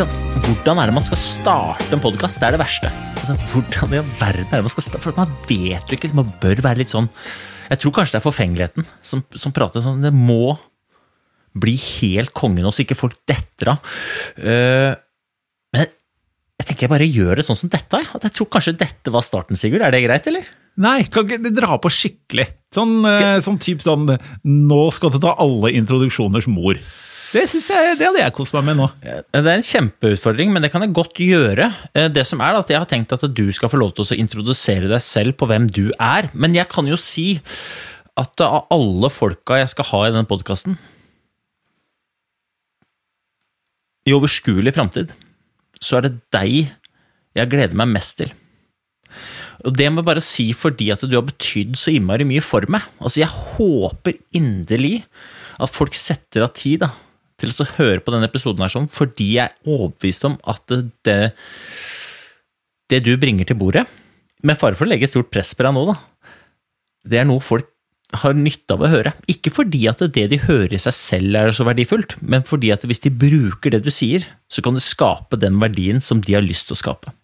sant? Hvordan er det man skal starte en podkast? Det er det verste. Altså, hvordan i verden er det man skal starte? For man vet jo ikke, man bør være litt sånn Jeg tror kanskje det er forfengeligheten som, som prater sånn. Det må bli helt kongen nå, så ikke folk detter av. Uh, men jeg tenker jeg bare gjør det sånn som dette. jeg. Jeg tror kanskje dette var starten, Sigurd. Er det greit, eller? Nei, kan ikke du dra på skikkelig? Sånn, uh, sånn typ sånn Nå skal du ta alle introduksjoners mor. Det synes jeg, det hadde jeg kost meg med nå. Det er en kjempeutfordring, men det kan jeg godt gjøre. Eh, Det som er at Jeg har tenkt at du skal få lov til å introdusere deg selv på hvem du er. Men jeg kan jo si at av alle folka jeg skal ha i denne podkasten I overskuelig framtid så er det deg jeg gleder meg mest til. Og det må jeg bare si fordi at du har betydd så innmari mye for meg. Altså, jeg håper inderlig at folk setter av tid da, til å høre på denne episoden her sånn, fordi jeg er overbevist om at det, det du bringer til bordet, med fare for å legge stort press på deg nå, da, det er noe folk har nytte av å høre. Ikke fordi at det de hører i seg selv er så verdifullt, men fordi at hvis de bruker det du sier, så kan du skape den verdien som de har lyst til å skape.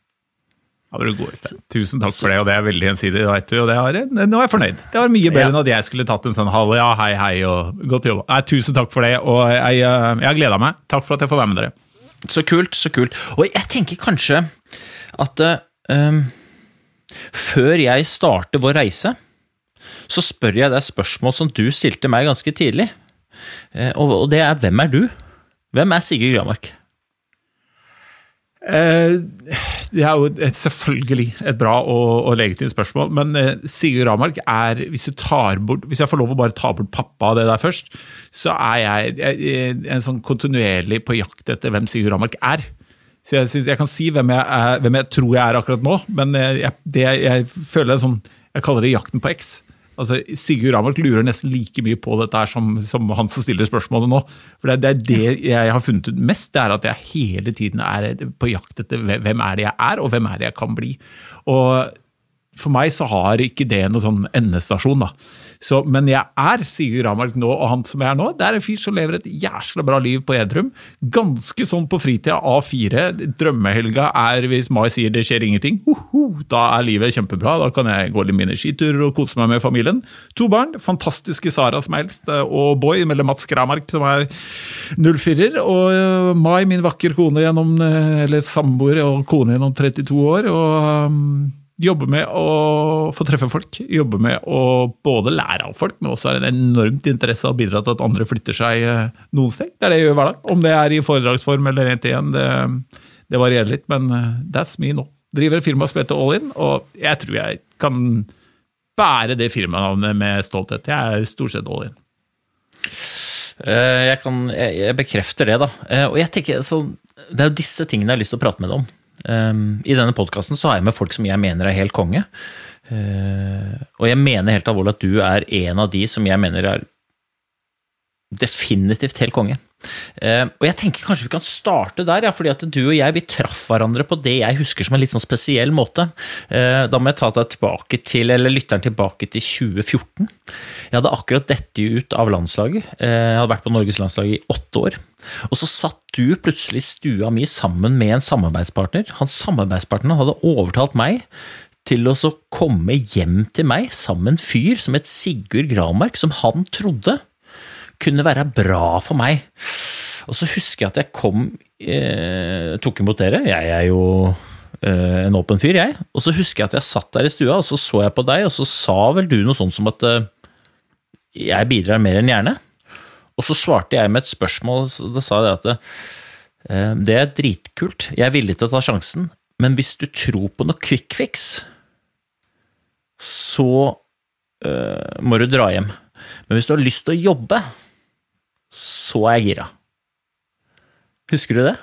Ja, du god god, Øystein. Tusen takk for det, og det er veldig gjensidig. du, og det har, nå er jeg fornøyd. Det var mye bedre Ja. enn at jeg skulle tatt en sånn halv ja, hei, hei og godt jobba. Nei, tusen takk for det, og jeg, eh, jeg har gleda meg. Takk for at jeg får være med dere. Så kult, så kult. Og jeg tenker kanskje at um, før jeg starter vår reise, så spør jeg deg spørsmål som du stilte meg ganske tidlig. Eh, og det er hvem er du? Hvem er Sigurd Gramark? Eh, det er jo selvfølgelig et bra og, og legitimt spørsmål, men eh, Sigurd Ramark er hvis, du tar bort, hvis jeg får lov å bare ta bort pappa av det der først, så er jeg, jeg, en sånn kontinuerlig på jakt etter hvem Sigurd Ramark er. Så jeg, jeg kan si hvem jeg, er, hvem jeg tror jeg er akkurat nå, men eh, jeg, det, jeg føler en sånn Jeg kaller det jakten på X. Altså, Sigurd Ramark lurer nesten like mye på dette her som, som han som stiller spørsmålet nå. For det er det jeg har funnet ut mest, det er at jeg hele tiden er på jakt etter hvem er det jeg er, og hvem er det jeg kan bli. Og for meg så har ikke det noen sånn endestasjon, da. Så, men jeg er Sigurd Ramalk nå, og han som jeg er nå, det er en fyr som lever et jæsla bra liv på Edrum. Ganske sånn på fritida A4. Drømmehelga er hvis Mai sier det skjer ingenting. Uhu, da er livet kjempebra. Da kan jeg gå litt mine skiturer og kose meg med familien. To barn. Fantastiske Sara som eldst, og Boy, eller Mats Kramark, som er 04-er. Og øh, Mai, min vakre kone gjennom, øh, eller samboer og kone gjennom 32 år. og... Jobbe med å få treffe folk, jobbe med å både lære av folk, men også har en enormt interesse av å bidra til at andre flytter seg eh, noen steg. Det er det jeg gjør hver dag. Om det er i foredragsform eller til én, det, det varierer litt, men eh, that's me nå. Driver et firma som heter All In, og jeg tror jeg kan bære det firmanavnet med stolthet. Jeg er stort sett All In. Eh, Jeg, kan, jeg, bekrefter det, da. Og jeg tenker, så, Det er jo disse tingene jeg har lyst til å prate med deg om. Um, I denne podkasten har jeg med folk som jeg mener er helt konge. Uh, og jeg mener helt alvorlig at du er en av de som jeg mener er definitivt helt konge. Eh, og jeg tenker kanskje vi kan starte der, ja, fordi at du og jeg vi traff hverandre på det jeg husker som en litt sånn spesiell måte. Eh, da må jeg ta deg tilbake til, eller lytteren tilbake til 2014. Jeg hadde akkurat dette ut av landslaget. Eh, jeg hadde vært på Norges landslag i åtte år. Og så satt du plutselig i stua mi sammen med en samarbeidspartner. Hans samarbeidspartner hadde overtalt meg til å så komme hjem til meg sammen med en fyr som het Sigurd Gramark, som han trodde kunne være bra for meg. Og så husker jeg at jeg kom eh, tok imot dere. Jeg er jo eh, en åpen fyr, jeg. Og så husker jeg at jeg satt der i stua, og så så jeg på deg, og så sa vel du noe sånt som at eh, jeg bidrar mer enn gjerne. Og så svarte jeg med et spørsmål, og da sa jeg at eh, det er dritkult, jeg er villig til å ta sjansen, men hvis du tror på noe quick fix, så eh, må du dra hjem. Men hvis du har lyst til å jobbe, så er jeg gira. Husker du det?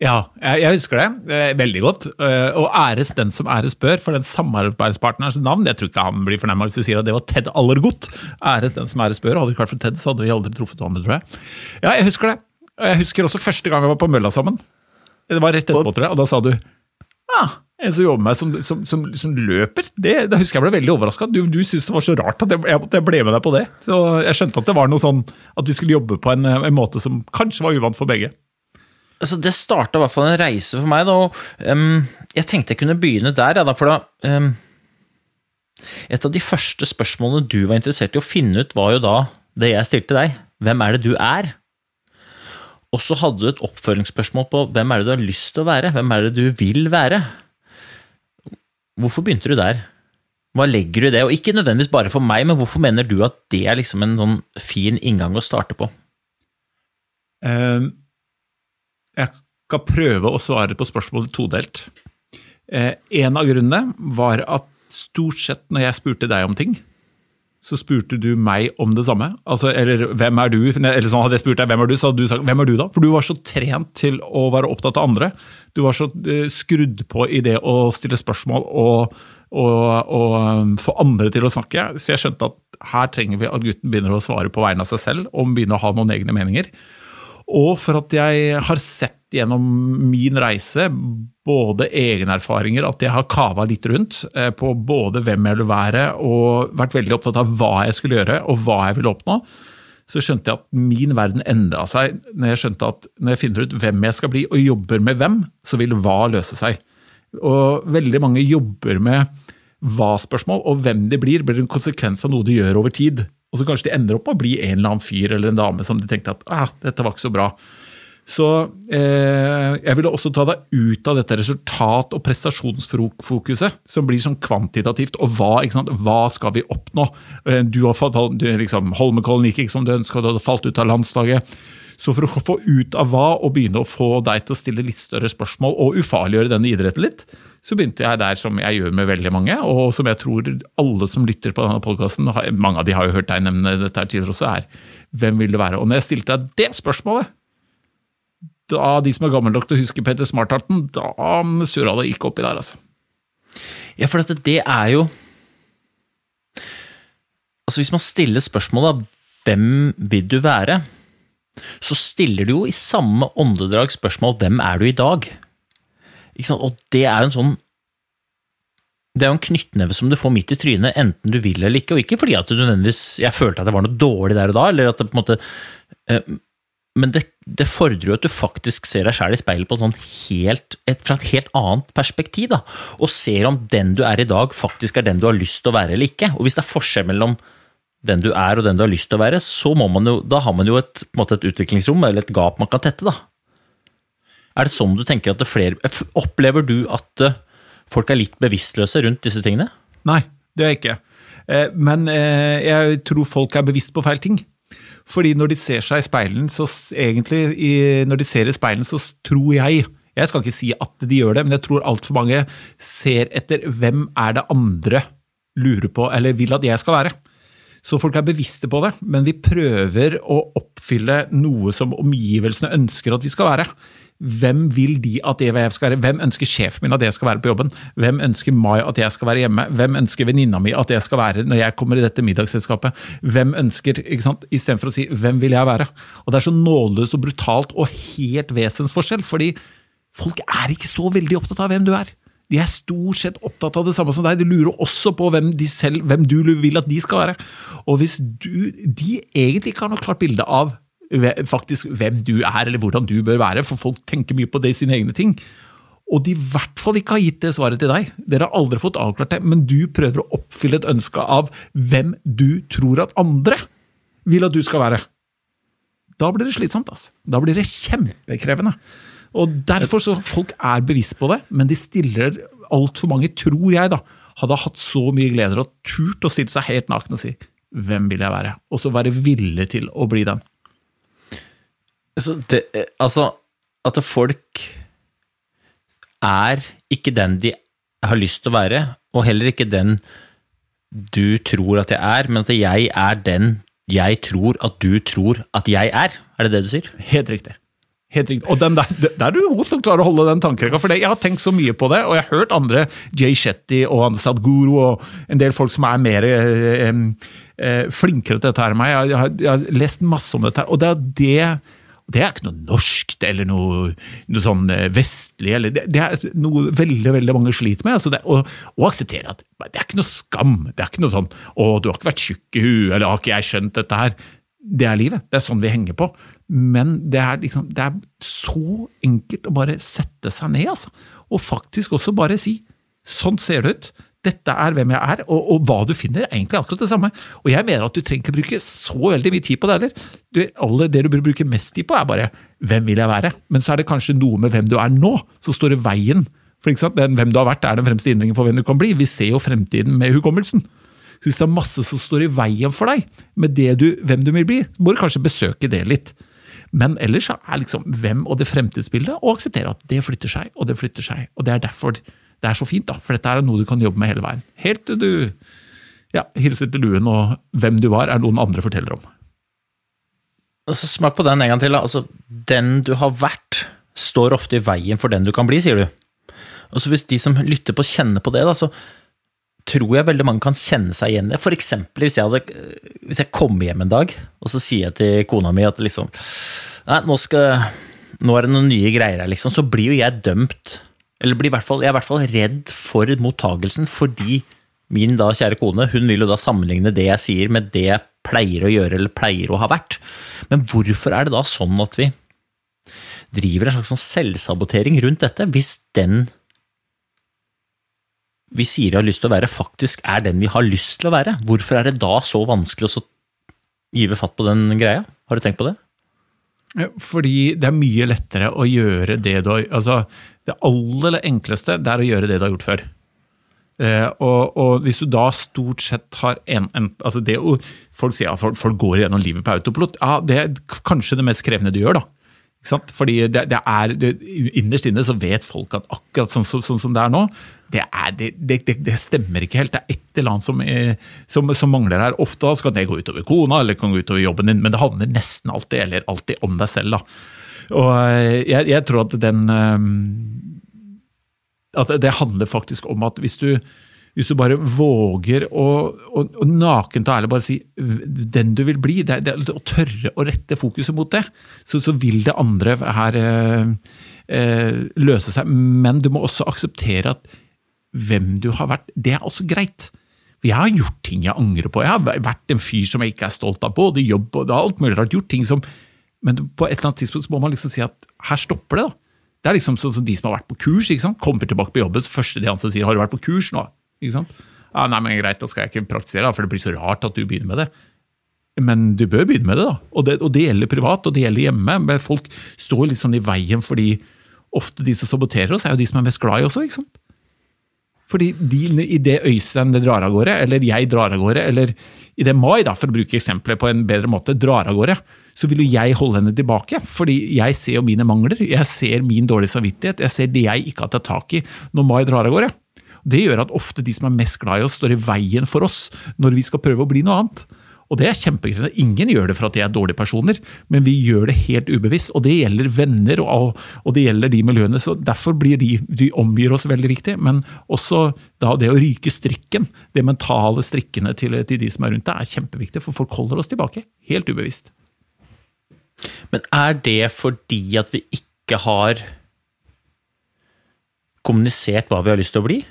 Ja, jeg, jeg husker det eh, veldig godt. Eh, og æres den som æres bør, for den samarbeidspartnerens navn Jeg tror ikke han blir fornærma hvis vi sier at det var Ted Allergodt. Æres den som æres bør. Hadde det ikke vært for Ted, så hadde vi aldri truffet hverandre, tror jeg. Ja, jeg husker det. Jeg husker også første gang vi var på mølla sammen. Det var rett etterpå, tror jeg, og da sa du ja, en som jobber med som, som, som, som løper. Det, da husker jeg ble veldig overraska. Du, du syntes det var så rart at jeg, jeg ble med deg på det. Så jeg skjønte at det var noe sånn at vi skulle jobbe på en, en måte som kanskje var uvant for begge. altså det starta i hvert fall en reise for meg. Da, og um, Jeg tenkte jeg kunne begynne der. Ja, da, for da um, Et av de første spørsmålene du var interessert i å finne ut, var jo da det jeg stilte deg. Hvem er det du er? Og så hadde du et oppfølgingsspørsmål på hvem er det du har lyst til å være? Hvem er det du vil være? Hvorfor begynte du der? Hva legger du i det? Og ikke nødvendigvis bare for meg, men hvorfor mener du at det er liksom en sånn fin inngang å starte på? Eh, Jeg skal prøve å svare på spørsmålet todelt. Eh, En av grunnene var at stort sett når jeg spurte deg om ting, så spurte du meg om det samme. Altså, eller hvem er du? Eller sånn, hadde jeg spurt deg hvem er du, så hadde du sagt hvem er du da? For du var så trent til å være opptatt av andre. Du var så eh, skrudd på i det å stille spørsmål og, og, og um, få andre til å snakke. Så jeg skjønte at her trenger vi at gutten begynner å svare på vegne av seg selv, og begynner å ha noen egne meninger. Og for at jeg har sett gjennom min reise både egenerfaringer, at jeg har kava litt rundt eh, på både hvem jeg vil være, og vært veldig opptatt av hva jeg skulle gjøre, og hva jeg ville oppnå, så skjønte jeg at min verden endra seg når jeg skjønte at når jeg finner ut hvem jeg skal bli, og jobber med hvem, så vil hva løse seg. Og veldig mange jobber med hva-spørsmål, og hvem de blir, blir en konsekvens av noe de gjør over tid. Og så kanskje de ender opp med å bli en eller annen fyr eller en dame som de tenkte at ah, dette var ikke så bra. Så eh, jeg ville også ta deg ut av dette resultat- og prestasjonsfokuset, som blir sånn kvantitativt. Og hva, hva skal vi oppnå? Eh, Du har fått du, liksom, Holmenkollen gikk ikke som du ønska, du hadde falt ut av landslaget. Så for å få ut av hva, og begynne å få deg til å stille litt større spørsmål, og ufarliggjøre denne idretten litt, så begynte jeg der som jeg gjør med veldig mange, og som jeg tror alle som lytter på denne podkasten, mange av de har jo hørt deg nevne dette her tidligere også, er hvem vil du være? Og når jeg stilte deg det spørsmålet, da de som er gamle nok til å huske Petter Smartharten, da surra det ikke oppi der, altså. Ja, for dette, det er jo Altså, hvis man stiller spørsmålet hvem vil du være, så stiller du jo i samme åndedrag spørsmål hvem er du i dag? Og det er jo en sånn det er jo en knyttneve som du får midt i trynet, enten du vil eller ikke. Og ikke fordi at du nødvendigvis jeg følte at det var noe dårlig der og da, eller at det på en måte eh, Men det, det fordrer jo at du faktisk ser deg sjæl i speilet på et sånt helt, et, fra et helt annet perspektiv. da, Og ser om den du er i dag, faktisk er den du har lyst til å være eller ikke. Og hvis det er forskjell mellom den du er og den du har lyst til å være, så må man jo, da har man jo et, et utviklingsrom eller et gap man kan tette. da. Er det sånn du tenker at det flere Opplever du at eh, folk er litt bevisstløse rundt disse tingene? Nei, det er jeg ikke. Eh, Men eh, jeg tror folk er bevisst på feil ting. Fordi når de ser seg i speilen, så egentlig, når de ser i speilen, så tror jeg Jeg skal ikke si at de gjør det, men jeg tror altfor mange ser etter hvem er det andre lurer på eller vil at jeg skal være. Så folk er bevisste på det, men vi prøver å oppfylle noe som omgivelsene ønsker at vi skal være. Hvem vil de at jeg skal være? Hvem ønsker sjefen min at jeg skal være på jobben? Hvem ønsker Mai at jeg skal være hjemme? Hvem ønsker venninna mi at jeg skal være når jeg kommer i dette middagsselskapet? Hvem ønsker, ikke sant? Istedenfor å si 'hvem vil jeg være'? Og Det er så nådeløst og brutalt og helt vesensforskjell, fordi folk er ikke så veldig opptatt av hvem du er. De er stort sett opptatt av det samme som deg. De lurer også på hvem, selv, hvem du vil at de skal være. Og hvis du, de egentlig ikke har noe klart bilde av faktisk hvem du er, eller hvordan du bør være, for folk tenker mye på det i sine egne ting, og de i hvert fall ikke har gitt det svaret til deg, dere har aldri fått avklart det, men du prøver å oppfylle et ønske av hvem du tror at andre vil at du skal være, da blir det slitsomt. ass. Da blir det kjempekrevende. Og Derfor så folk er bevisst på det, men de stiller altfor mange, tror jeg, da, hadde hatt så mye gleder og turt å stille seg helt naken og si 'hvem vil jeg være?' Og så være villig til å bli den. Det, eh, altså at folk er ikke den de har lyst til å være, og heller ikke den du tror at jeg er, men at jeg er den jeg tror at du tror at jeg er. Er det det du sier? Helt riktig. Helt riktig. Og der, det er du god som klarer å holde den tankerekka. For jeg har tenkt så mye på det, og jeg har hørt andre, Jay Shetty og han Sadhguru og en del folk som er mer eh, eh, flinkere til dette her enn meg. Jeg, har, jeg har lest masse om dette, her, og det er det det er ikke noe norskt eller noe, noe sånn eh, vestlig. Eller det, det, er noe veldig veldig mange sliter med. Altså det, å, og, akseptere at det er ikke noe skam. Det er ikke noe sånn 'Å, du har ikke vært tjukk i huet', eller 'Har ikke jeg skjønt dette her'? Det er livet. Det er sånn vi henger på. Men det er, liksom, det er så enkelt å bare sette seg ned, altså. Og faktisk også bare si 'Sånn ser det ut'. Dette er hvem jeg er, og, og, hva du finner, er egentlig akkurat det samme. Og jeg mener at du trenger ikke bruke så veldig mye tid på det heller. Det, det du bør bruke mest tid på, er bare 'hvem vil jeg være'? Men så er det kanskje noe med hvem du er nå, som står i veien. For ikke? Den, hvem du har vært, er den fremste hindringen for hvem du kan bli. Vi ser jo fremtiden med hukommelsen. Hvis det er masse som står i veien for deg med det du, hvem du vil bli, må du kanskje besøke det litt. Men ellers er liksom hvem og det fremtidsbildet, å akseptere at det flytter seg, og det flytter seg. Og det er derfor det er så fint, da, for dette er noe du kan jobbe med hele veien. Helt til du ja, hilser til luen, og hvem du var, er noen andre forteller om. Altså, smak på den en gang til. Da. Altså, den du har vært, står ofte i veien for den du kan bli, sier du. Altså, hvis de som lytter på, kjenner på det, da, så tror jeg veldig mange kan kjenne seg igjen i det. For eksempel hvis jeg, hadde, hvis jeg kom hjem en dag, og så sier jeg til kona mi at liksom Nei, nå, skal, nå er det noen nye greier her, liksom. Så blir jo jeg dømt eller fall, jeg er i hvert fall redd for mottagelsen, fordi min da kjære kone hun vil jo da sammenligne det jeg sier, med det jeg pleier å gjøre eller pleier å ha vært. Men hvorfor er det da sånn at vi driver en slags sånn selvsabotering rundt dette, hvis den vi sier vi har lyst til å være, faktisk er den vi har lyst til å være? Hvorfor er det da så vanskelig å give fatt på den greia? Har du tenkt på det? Fordi det er mye lettere å gjøre det du har altså, det aller enkleste det er å gjøre det du har gjort før. Eh, og, og, hvis du da stort sett har en, en altså det, Folk sier at folk, folk, går gjennom livet på autopilot. Ja, Det er kanskje det mest krevende du gjør. da. Fordi det, det er, det, Innerst inne så vet folk at akkurat sånn, så, sånn som det er nå, det, er, det, stemmer ikke helt. Det er et eller annet som, som, som mangler her. Ofte skal det gå utover kona eller kan gå utover jobben din, men det handler nesten alltid eller alltid om deg selv. da. Og eh, jeg, jeg tror at den eh, At det handler faktisk om at hvis du, hvis du bare våger å, å, å nakent og ærlig bare si den du vil bli, det, det, å tørre å rette fokuset mot det, så, så vil det andre her eh, eh, løse seg. Men du må også akseptere at hvem du har vært, det er også greit. For jeg har gjort ting jeg angrer på. Jeg har vært en fyr som jeg ikke er stolt av, både jobb og alt mulig rart. Gjort ting som men på et eller annet tidspunkt så må man liksom si at her stopper det. da. Det er liksom sånn som de som har vært på kurs, ikke sant? kommer tilbake på jobben, så første de ansatte sier 'har du vært på kurs nå?' Ikke sant? Ja, nei, men greit, da skal jeg ikke praktisere, da, for det blir så rart at du begynner med det. Men du bør begynne med det, da. Og det, og det gjelder privat, og det gjelder hjemme. Men folk står litt sånn i veien fordi ofte de som saboterer oss, er jo de som er mest glad i oss ikke sant? Fordi de, i det Øystein det drar av gårde, eller jeg drar av gårde, eller i det Mai, da, for å bruke eksempelet på en bedre måte, drar av gårde, så vil jo jeg holde henne tilbake. Fordi jeg ser jo mine mangler, jeg ser min dårlige samvittighet, jeg ser det jeg ikke har tatt tak i når Mai drar av gårde. Det gjør at ofte de som er mest glad i oss, står i veien for oss når vi skal prøve å bli noe annet. Og det er kjempegreit. Ingen gjør det for at de er dårlige personer, men vi gjør det helt ubevisst. Og det gjelder venner, og, og det gjelder de miljøene. så Derfor blir de vi omgir oss veldig viktig. Men også det å ryke strikken, det mentale strikkene til, til de som er rundt deg, er kjempeviktig. For folk holder oss tilbake. Helt ubevisst. Men er det fordi at vi ikke har kommunisert hva vi har lyst til å bli?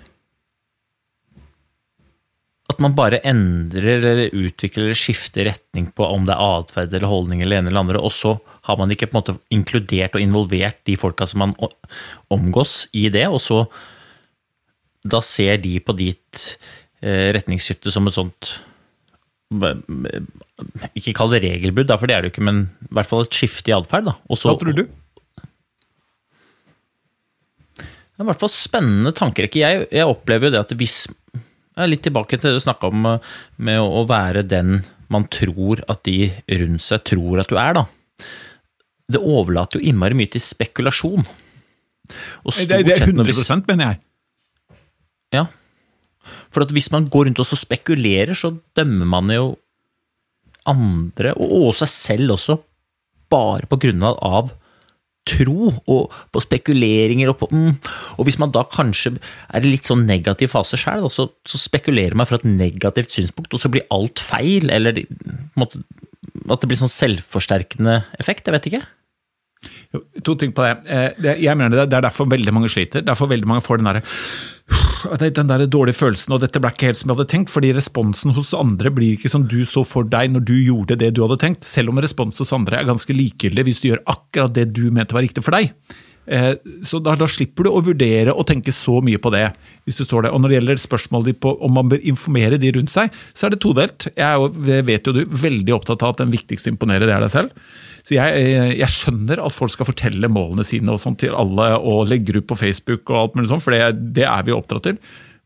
At man bare endrer eller utvikler eller skifter retning på om det er atferd eller holdning eller ene eller andre, og så har man ikke på en måte inkludert og involvert de folka som man omgås i det, og så da ser de på ditt eh, retningsskifte som et sånt ikke kall det regelbrudd, for det er det jo ikke, men i hvert fall et skifte i atferd. Hva tror du? Det er i hvert fall spennende tankerekke. Jeg, jeg opplever jo det at hvis Litt tilbake til det du snakka om med å være den man tror at de rundt seg tror at du er, da. Det overlater jo innmari mye til spekulasjon. det, det er 100 mener jeg. Ja. For hvis man går rundt og spekulerer, så dømmer man jo andre, og seg selv også, bare på grunn av tro og på spekuleringer og på mm, Og hvis man da kanskje er i litt sånn negativ fase sjøl, så, så, spekulerer man fra et negativt synspunkt, og så blir alt feil, eller måte, at det blir sånn selvforsterkende effekt. Jeg vet ikke. To ting på eh, det. Jeg mener det, er derfor veldig mange sliter. Derfor veldig mange får den derre den der dårlige følelsen, og dette ble ikke helt som jeg hadde tenkt, fordi responsen hos andre blir ikke som du så for deg når du gjorde det du hadde tenkt, selv om responsen hos andre er ganske likegyldig hvis du gjør akkurat det du mente var riktig for deg. Eh, så da, da, slipper du å vurdere og tenke så mye på det. hvis du står det. Og Når det gjelder spørsmålet om man bør informere de rundt seg, så er det todelt. Jeg er jo, vet jo du, veldig opptatt av at den viktigste imponerer, det er deg selv. Så jeg, eh, jeg, skjønner at folk skal fortelle målene sine og sånt til alle og legger ut på Facebook og alt mulig sånt, for det, det er vi oppdratt til.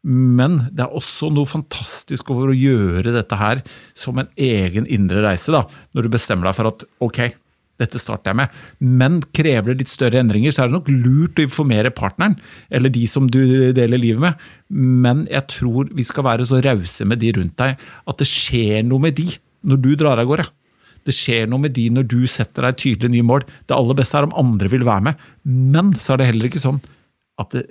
Men det er også noe fantastisk over å gjøre dette her som en egen indre reise. da, Når du bestemmer deg for at ok, dette starter jeg med. Men krever det litt større endringer, så er det nok lurt å informere partneren, eller de som du deler livet med. Men jeg tror vi skal være så rause med de rundt deg at det skjer noe med de når du drar av gårde. Det skjer noe med de når du setter deg tydelige nye mål. Det aller beste er om andre vil være med, men så er det heller ikke sånn at det,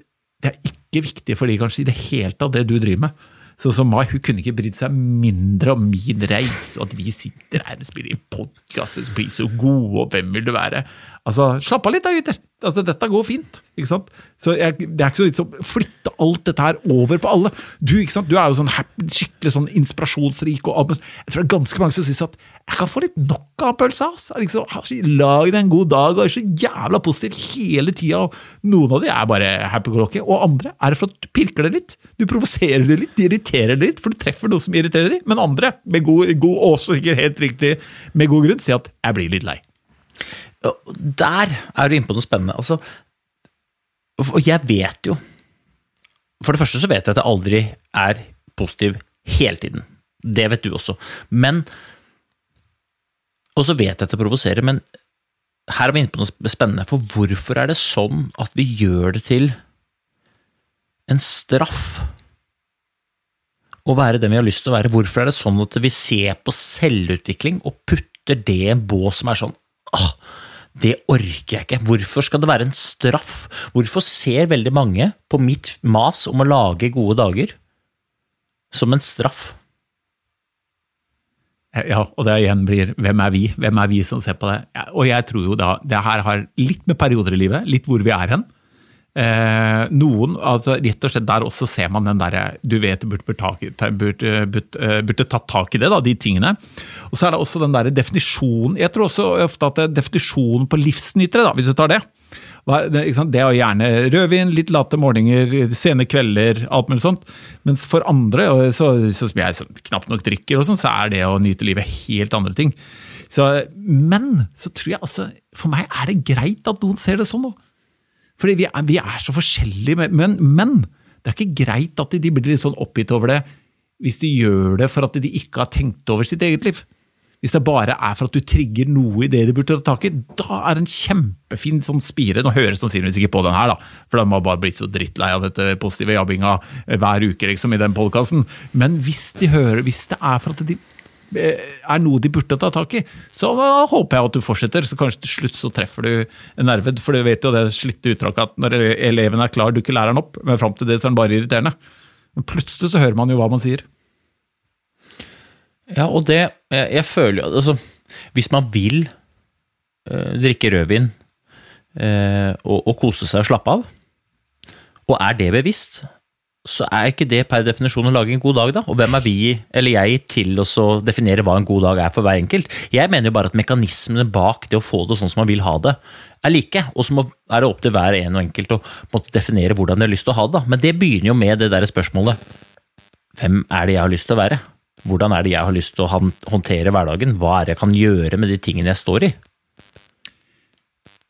det er ikke viktig for de kanskje i det hele tatt, det du driver med. Sånn som Mai, hun kunne ikke brydd seg mindre om min reise, og at vi sitter her og spiller i podkast og blir så gode, og hvem vil du være? Altså, Slapp av litt da, gutter! Altså, dette går fint. ikke sant? Så jeg, Det er ikke så litt sånn flytte alt dette her over på alle. Du ikke sant? Du er jo sånn happy, skikkelig sånn inspirasjonsrik. og Jeg tror det er ganske mange som syns at jeg kan få litt nok av pølsa. Liksom, lag deg en god dag og er så jævla positiv hele tida. Noen av de er bare happy-go-lucky, og andre er det for at du pirker det litt. Du provoserer det litt, de irriterer det litt, for du treffer noe som irriterer dem. Men andre, med god, god også sikkert helt riktig, med god grunn, sier at 'jeg blir litt lei'. Der er du inne på noe spennende. Altså, og jeg vet jo For det første så vet jeg at jeg aldri er positiv hele tiden. Det vet du også. Men Og så vet jeg at det provoserer, men her er vi inne på noe spennende. For hvorfor er det sånn at vi gjør det til en straff å være den vi har lyst til å være? Hvorfor er det sånn at vi ser på selvutvikling og putter det i en bås som er sånn det orker jeg ikke. Hvorfor skal det være en straff? Hvorfor ser veldig mange på mitt mas om å lage gode dager som en straff? Ja, og det igjen blir hvem er vi? Hvem er vi som ser på det? Og jeg tror jo da det her har litt med perioder i livet, litt hvor vi er hen. Eh, noen, altså rett og slett Der også ser man den derre Du vet du burde, burde, burde, burde, tatt tak i det, da, de tingene. Og så er det også den der definisjonen Jeg tror også ofte at det er definisjonen på livsnytere, hvis du tar det. Det, er gjerne rødvin, litt late morgener, sene kvelder, alt mulig sånt. Mens for andre, så, så som jeg så knapt nok drikker, og sånn, så er det å nyte livet helt andre ting. Så, men så tror jeg altså For meg er det greit at noen ser det sånn. òg. Fordi vi er, vi er så forskjellige. Men, men, det er ikke greit at de blir litt sånn oppgitt over det hvis de gjør det for at de ikke har tenkt over sitt eget liv. Hvis det bare er for at du trigger noe i det de burde ta tak i, da er det en kjempefin sånn spire. Nå høres sannsynligvis ikke på den her, da, for de har bare blitt så drittlei av dette positive jabbinga hver uke liksom, i den podkasten. Men hvis de hører, hvis det er for at de er noe de burde ta tak i, så håper jeg at du fortsetter. Så kanskje til slutt så treffer du en nerve. For du vet jo det slitte uttrykket at når eleven er klar, dukker læreren opp. Men fram til det så er den bare irriterende. Men plutselig så hører man jo hva man sier. Ja, og det Jeg, jeg føler jo altså Hvis man vil eh, drikke rødvin eh, og, og kose seg og slappe av, og er det bevisst, så er ikke det per definisjon å lage en god dag, da? Og hvem er vi, eller jeg, til å definere hva en god dag er for hver enkelt? Jeg mener jo bare at mekanismene bak det å få det sånn som man vil ha det, er like. Og så er det opp til hver en og enkelt å måtte definere hvordan de har lyst til å ha det. Da. Men det begynner jo med det der spørsmålet hvem er det jeg har lyst til å være? Hvordan er det jeg har lyst til å håndtere hverdagen? Hva er det jeg kan gjøre med de tingene jeg står i?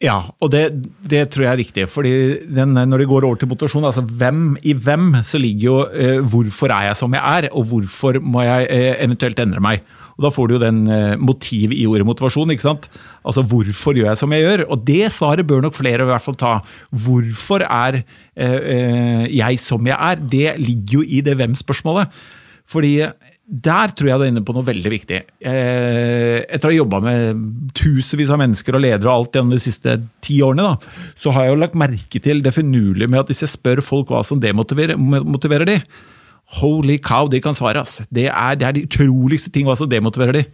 Ja, og det, det, tror jeg er riktig. fordi den, Når det går over til motivasjon, altså hvem i hvem, så ligger jo eh, hvorfor er jeg som jeg er, og hvorfor må jeg eh, eventuelt endre meg. Og Da får du jo den eh, motiv i ordet motivasjon. ikke sant? Altså hvorfor gjør jeg som jeg gjør? Og det svaret bør nok flere i hvert fall ta. Hvorfor er eh, eh, jeg som jeg er? Det ligger jo i det hvem-spørsmålet. Fordi Der tror jeg du er inne på noe veldig viktig. Eh, etter å ha jobba med tusenvis av mennesker og ledere og alt gjennom de siste ti årene, da, så har jeg jo lagt merke til det finurlige med at hvis jeg spør folk hva som demotiverer motiverer de, holy cow, de kan svare. ass. Det er, det er de utroligste ting hva som demotiverer de.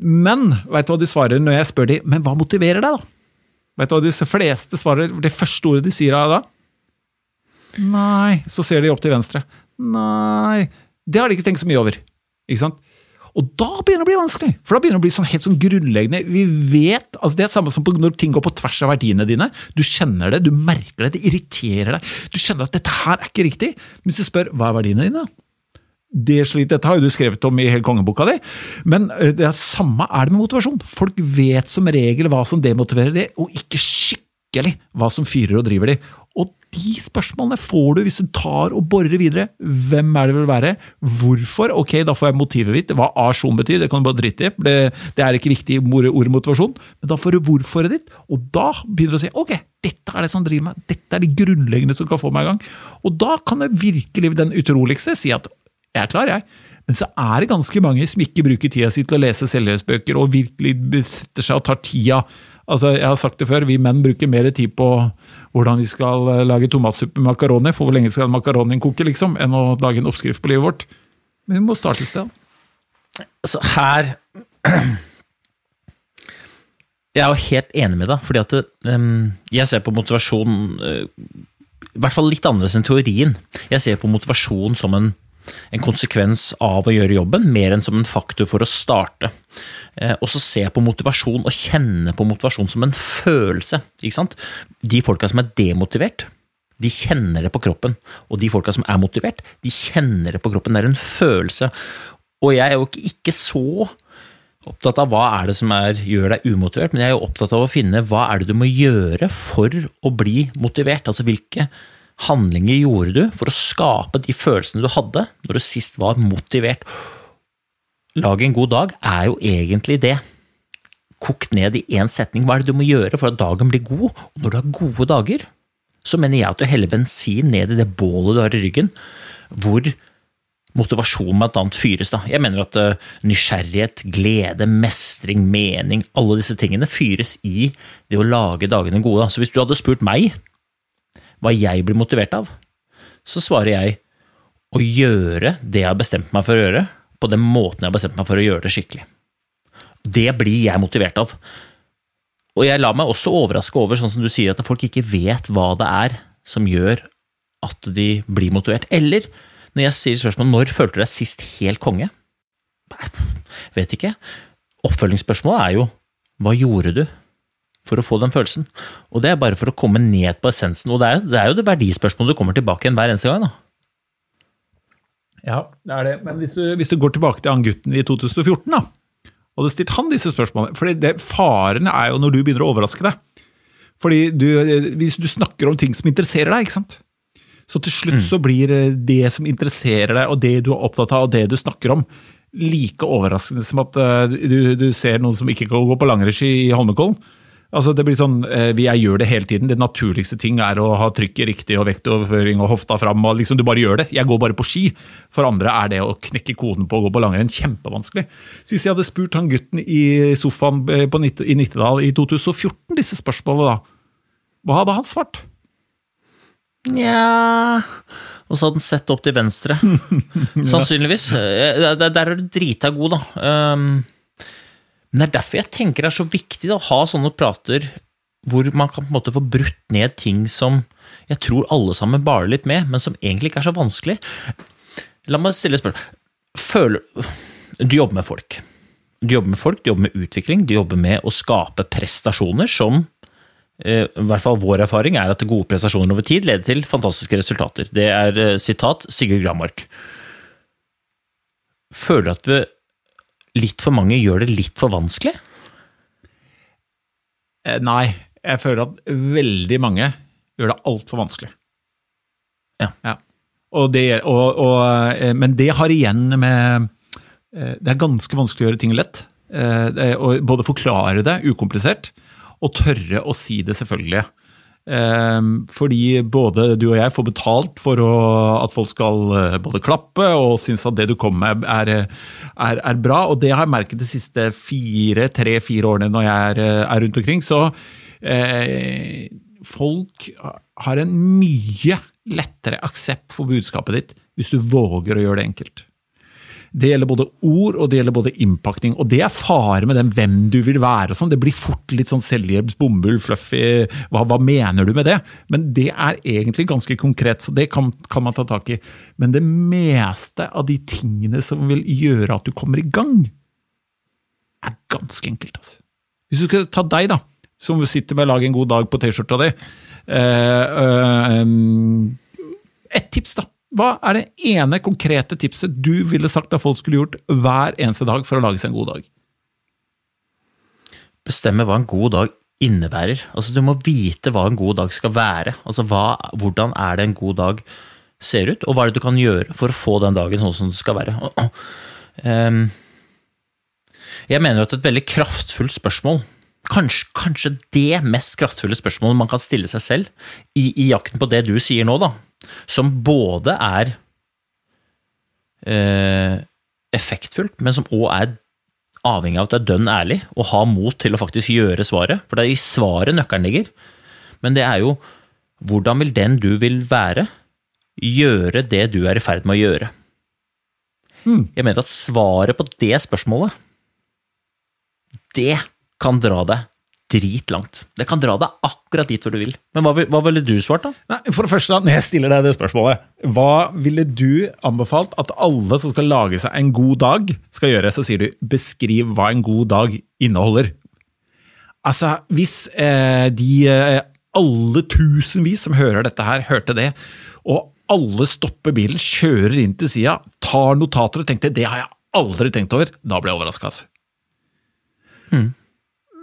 Men veit du hva de svarer når jeg spør de, men hva motiverer deg, da? Vet du hva de fleste svarer? Det første ordet de sier da? Nei. Så ser de opp til venstre. Nei. Det har de ikke tenkt så mye over. Ikke sant? Og da begynner det å bli vanskelig, for da begynner det å bli sånn helt sånn grunnleggende Vi vet, altså Det er samme som når ting går på tvers av verdiene dine. Du kjenner det, du merker det, det irriterer deg. Du kjenner at dette her er ikke riktig. Men hvis du spør hva er verdiene dine, det slik, Dette har jo du skrevet om i hele kongeboka di, men eh, det er samme er det med motivasjon. Folk vet som regel hva som demotiverer de, og ikke skikkelig hva som fyrer og driver de. Og de spørsmålene får du hvis du tar og borer videre. Hvem er det vil være? Hvorfor? Ok, da får jeg motivet mitt. Hva asjon betyr, det kan du bare drite i. Det, det er ikke viktig ord motivasjon. Men da får du hvorforet ditt, og da begynner du å si ok, dette er det som driver meg. Dette er det grunnleggende som kan få meg i gang. Og da kan det virkelig den utroligste si at jeg er klar, jeg. Men så er det ganske mange som ikke bruker tida si til å lese selvhjelpsbøker og virkelig setter seg og tar tida. Altså, Jeg har sagt det før, vi menn bruker mer tid på hvordan vi skal eh, lage tomatsuppe med makaroni, for hvor lenge skal makaronien koke, liksom, enn å lage en oppskrift på livet vårt. Men vi må starte et sted. Altså, her Jeg er jo helt enig med deg, fordi at um, jeg ser på motivasjon uh, I hvert fall litt annerledes enn teorien. Jeg ser på motivasjon som en en konsekvens av å gjøre jobben, mer enn som en faktor for å starte. Eh, og så jeg på motivasjon og kjenner på motivasjon som en følelse. ikke sant? De folka som er demotivert, de kjenner det på kroppen. Og de folka som er motivert, de kjenner det på kroppen. Det er en følelse. Og jeg er jo ikke så opptatt av hva er det som er, gjør deg umotivert, men jeg er jo opptatt av å finne hva er det du må gjøre for å bli motivert. Altså hvilke handlinger gjorde du for å skape de følelsene du hadde når du sist var motivert? Lage en god dag er jo egentlig det. Kokt ned i én setning. Hva er det du må gjøre for at dagen blir god? Og når du har gode dager, så mener jeg at du heller bensin ned i det bålet du har i ryggen, hvor motivasjon blant annet fyres. Da. Jeg mener at uh, nysgjerrighet, glede, mestring, mening, alle disse tingene fyres i det å lage dagene gode. Så hvis du hadde spurt meg hva jeg blir motivert av, så svarer jeg å gjøre det jeg har bestemt meg for å gjøre, på den måten jeg har bestemt meg for å gjøre det skikkelig. Det blir jeg motivert av. Og jeg lar meg også overraske over, sånn som du sier, at folk ikke vet hva det er som gjør at de blir motivert. Eller når jeg sier spørsmål når følte du deg sist helt konge? Vet ikke. Oppfølgingsspørsmålet er jo hva gjorde du for å få den følelsen. Og det er bare for å komme ned på essensen. Og det er, det er jo det verdispørsmålet du kommer tilbake igjen hver eneste gang. da. Ja, det er det. Men hvis du, hvis du går tilbake til han gutten i 2014, da, og hadde stilt han disse spørsmålene For Faren er jo når du begynner å overraske deg. Fordi du, Hvis du snakker om ting som interesserer deg, ikke sant? så til slutt mm. så blir det som interesserer deg, og det du er opptatt av, og det du snakker om, like overraskende som at uh, du, du, ser noen som ikke kan gå på langrennsski i Holmenkollen. Altså det blir sånn, eh, Jeg gjør det hele tiden. Det naturligste ting er å ha trykket riktig og vektoverføring og hofta fram. og liksom Du bare gjør det. Jeg går bare på ski. For andre er det å knekke koden på å gå på langrenn kjempevanskelig. Så hvis jeg hadde spurt han gutten i sofaen eh, på, i Nittedal i 2014 disse spørsmålene, da, hva hadde han svart? Nja Og så hadde han sett opp til venstre. Sannsynligvis. Eh, der er du drita god, da. Um, men det er derfor jeg tenker det er så viktig å ha sånne prater hvor man kan på en måte få brutt ned ting som jeg tror alle sammen baler litt med, men som egentlig ikke er så vanskelig. La meg stille et spørsmål. Føler Du jobber med folk. Du jobber med folk, du jobber med utvikling, du jobber med å skape prestasjoner som eh, i hvert fall vår erfaring er at gode prestasjoner over tid leder til fantastiske resultater. Det er eh, sitat Sigurd Grammark. Føler du at vi litt for mange gjør det litt for vanskelig? Eh, nei, jeg føler at veldig mange gjør det altfor vanskelig. Ja. ja. Og det, og, og, eh, men det har igjen med eh, Det er ganske vanskelig å gjøre ting lett. Både forklare det ukomplisert, og tørre å si det selvfølgelige. Eh, fordi både du og jeg får betalt for å, at folk skal eh, både klappe og synes at det du kommer med er, er, er bra. Og det har jeg merket de siste fire, tre-fire årene når jeg er, er rundt omkring. Så eh, folk har en mye lettere aksept for budskapet ditt hvis du våger å gjøre det enkelt. Det gjelder både ord og det gjelder både innpakning. Og det er fare med den hvem du vil være. og sånn. Det blir fort litt sånn selvhjelps, bomull, fluffy hva, hva, mener du med det? Men det er egentlig ganske konkret, så det kan, kan, man ta tak i. Men det meste av de tingene som vil gjøre at du kommer i gang, er ganske enkelt. altså. Hvis du skal ta deg, da, som sitter med å lage en god dag på T-skjorta di. Eh, eh, et tips, da hva er det ene konkrete tipset du ville sagt at folk skulle gjort hver eneste dag for å lage seg en god dag? Bestemme hva en god dag innebærer. Altså, du må vite hva en god dag skal være. Altså, hva, hvordan er det en god dag ser ut, og hva er det du kan gjøre for å få den dagen sånn som det skal være. Um, jeg mener at et veldig kraftfullt spørsmål Kanskje, kanskje, det mest kraftfulle spørsmålet man kan stille seg selv i, i jakten på det du sier nå, da, som både er eh, effektfullt, men som òg er avhengig av at du er dønn ærlig og har mot til å faktisk gjøre svaret. For det er i svaret nøkkelen ligger. Men det er jo hvordan vil den du vil være, gjøre det du er i ferd med å gjøre? Mm. Jeg mener at svaret på det spørsmålet, det kan dra deg dritlangt. Det kan dra deg akkurat dit hvor du vil. Men hva, hva ville du svart, da? Nei, for det første, Når jeg stiller deg det spørsmålet, hva ville du anbefalt at alle som skal lage seg en god dag, skal gjøre? Så sier du 'beskriv hva en god dag inneholder'. Altså, hvis eh, de eh, alle tusenvis som hører dette her, hørte det, og alle stopper bilen, kjører inn til sida, tar notater og tenkte 'det har jeg aldri tenkt over', da blir jeg overraska. Altså. Hmm.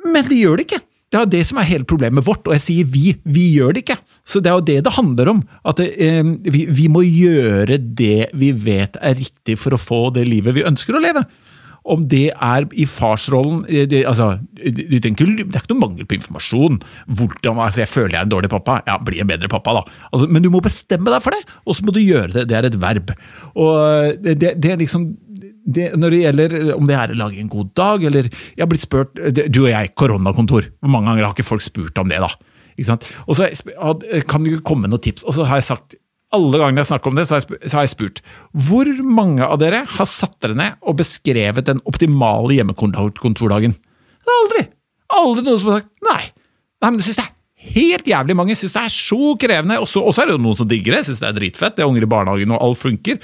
Men de gjør det ikke! Det er det som er hele problemet vårt, og jeg sier vi. Vi gjør det ikke. Så det er jo det det handler om. At det, eh, vi, vi, må gjøre det vi vet er riktig for å få det livet vi ønsker å leve. Om det er i farsrollen eh, det, altså, du det er ikke noe mangel på informasjon. Hvordan, altså, jeg føler jeg er en dårlig pappa. Ja, bli en bedre pappa, da. Altså, men du må bestemme deg for det, og så må du gjøre det. Det er et verb. Og det, det er liksom det, når det gjelder om det er å lage en god dag, eller Jeg har blitt spurt Du og jeg, koronakontor. Hvor mange ganger har ikke folk spurt om det, da? Ikke sant? Og så kan det komme noen tips. Og så har jeg sagt alle gangene jeg snakker om det, så har, jeg, spurt hvor mange av dere har satt dere ned og beskrevet den optimale hjemmekontordagen? Er aldri! Aldri noen som har sagt nei. Nei, men det synes jeg helt jævlig mange synes det er så krevende. Og så er det jo noen som digger det, synes det er dritfett. Det er unger i barnehagen, og alt funker.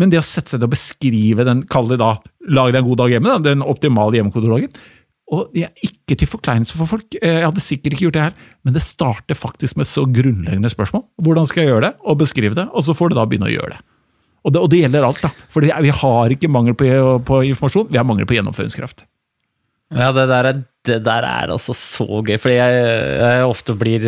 Men det å sette seg ned og beskrive den, kall det da, lag deg en god dag hjemme, den optimale hjemmekontordagen Og det er ikke til forkleinelse for folk, eh, jeg hadde sikkert ikke gjort det her, men det starter faktisk med et så grunnleggende spørsmål. Hvordan skal jeg gjøre det? Og beskrive det, og så får du da begynne å gjøre det. Og det, og det gjelder alt, da. For vi har ikke mangel på, på, informasjon, vi har mangel på gjennomføringskraft. Ja, det der er, det der er altså så gøy, fordi jeg, jeg ofte blir,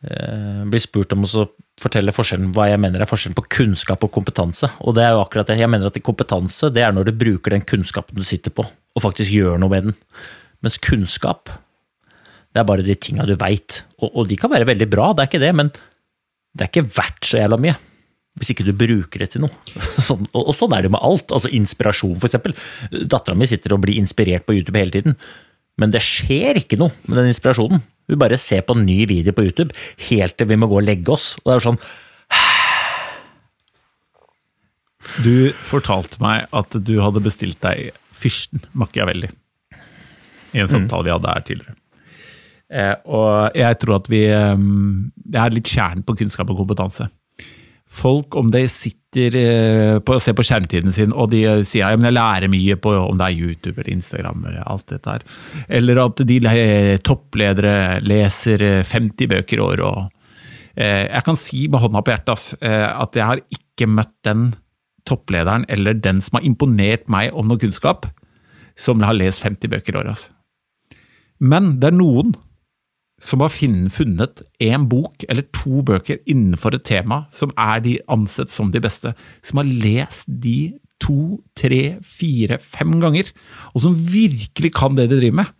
blir spurt om å fortelle forskjellen, hva jeg mener er forskjellen på kunnskap og kompetanse. Og det er jo akkurat det. Jeg mener at kompetanse det er når du bruker den kunnskapen du sitter på, og faktisk gjør noe med den. Mens kunnskap, det er bare de tinga du veit. Og, og, de kan være veldig bra, det er ikke det, men det er ikke verdt så jævla mye. Hvis ikke du bruker det til noe. Sånn, og, og, sånn er det jo med alt. Altså inspirasjon, for eksempel. Dattera mi sitter og blir inspirert på YouTube hele tiden. Men det skjer ikke noe med den inspirasjonen. Vi bare ser på en ny video på YouTube helt til vi må gå og legge oss. Og det er jo sånn Du fortalte meg at du hadde bestilt deg Fyrsten Machiavelli i en samtale vi hadde her tidligere. Eh, og jeg tror at vi eh, Det er litt kjernen på kunnskap og kompetanse folk, om de sitter eh, og ser på skjermtiden sin og de sier ja, men jeg lærer mye på om det er YouTube eller Instagram eller alt dette her, eller at de toppledere leser 50 bøker i år og eh, Jeg kan si med hånda på hjertet ass, at jeg har ikke møtt den topplederen eller den som har imponert meg om noe kunnskap, som har lest 50 bøker i året. Men det er noen som har funnet én bok eller to bøker innenfor et tema som er de ansett som de beste, som har lest de to, tre, fire, fem ganger, og som virkelig kan det de driver med,